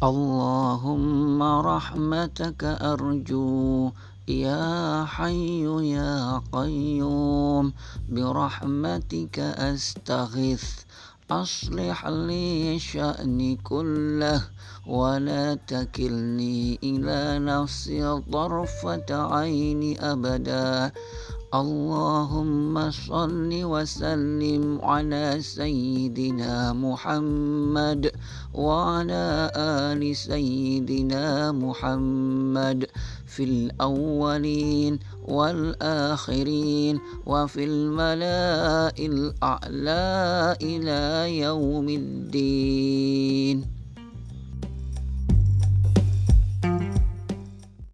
اللهم رحمتك أرجو يا حي يا قيوم برحمتك أستغيث أصلح لي شأني كله ولا تكلني إلى نفسي طرفة عين أبدا اللهم صل وسلم على سيدنا محمد وعلى آل سيدنا محمد في الأولين والآخرين وفي الملاء الأعلى إلى يوم الدين.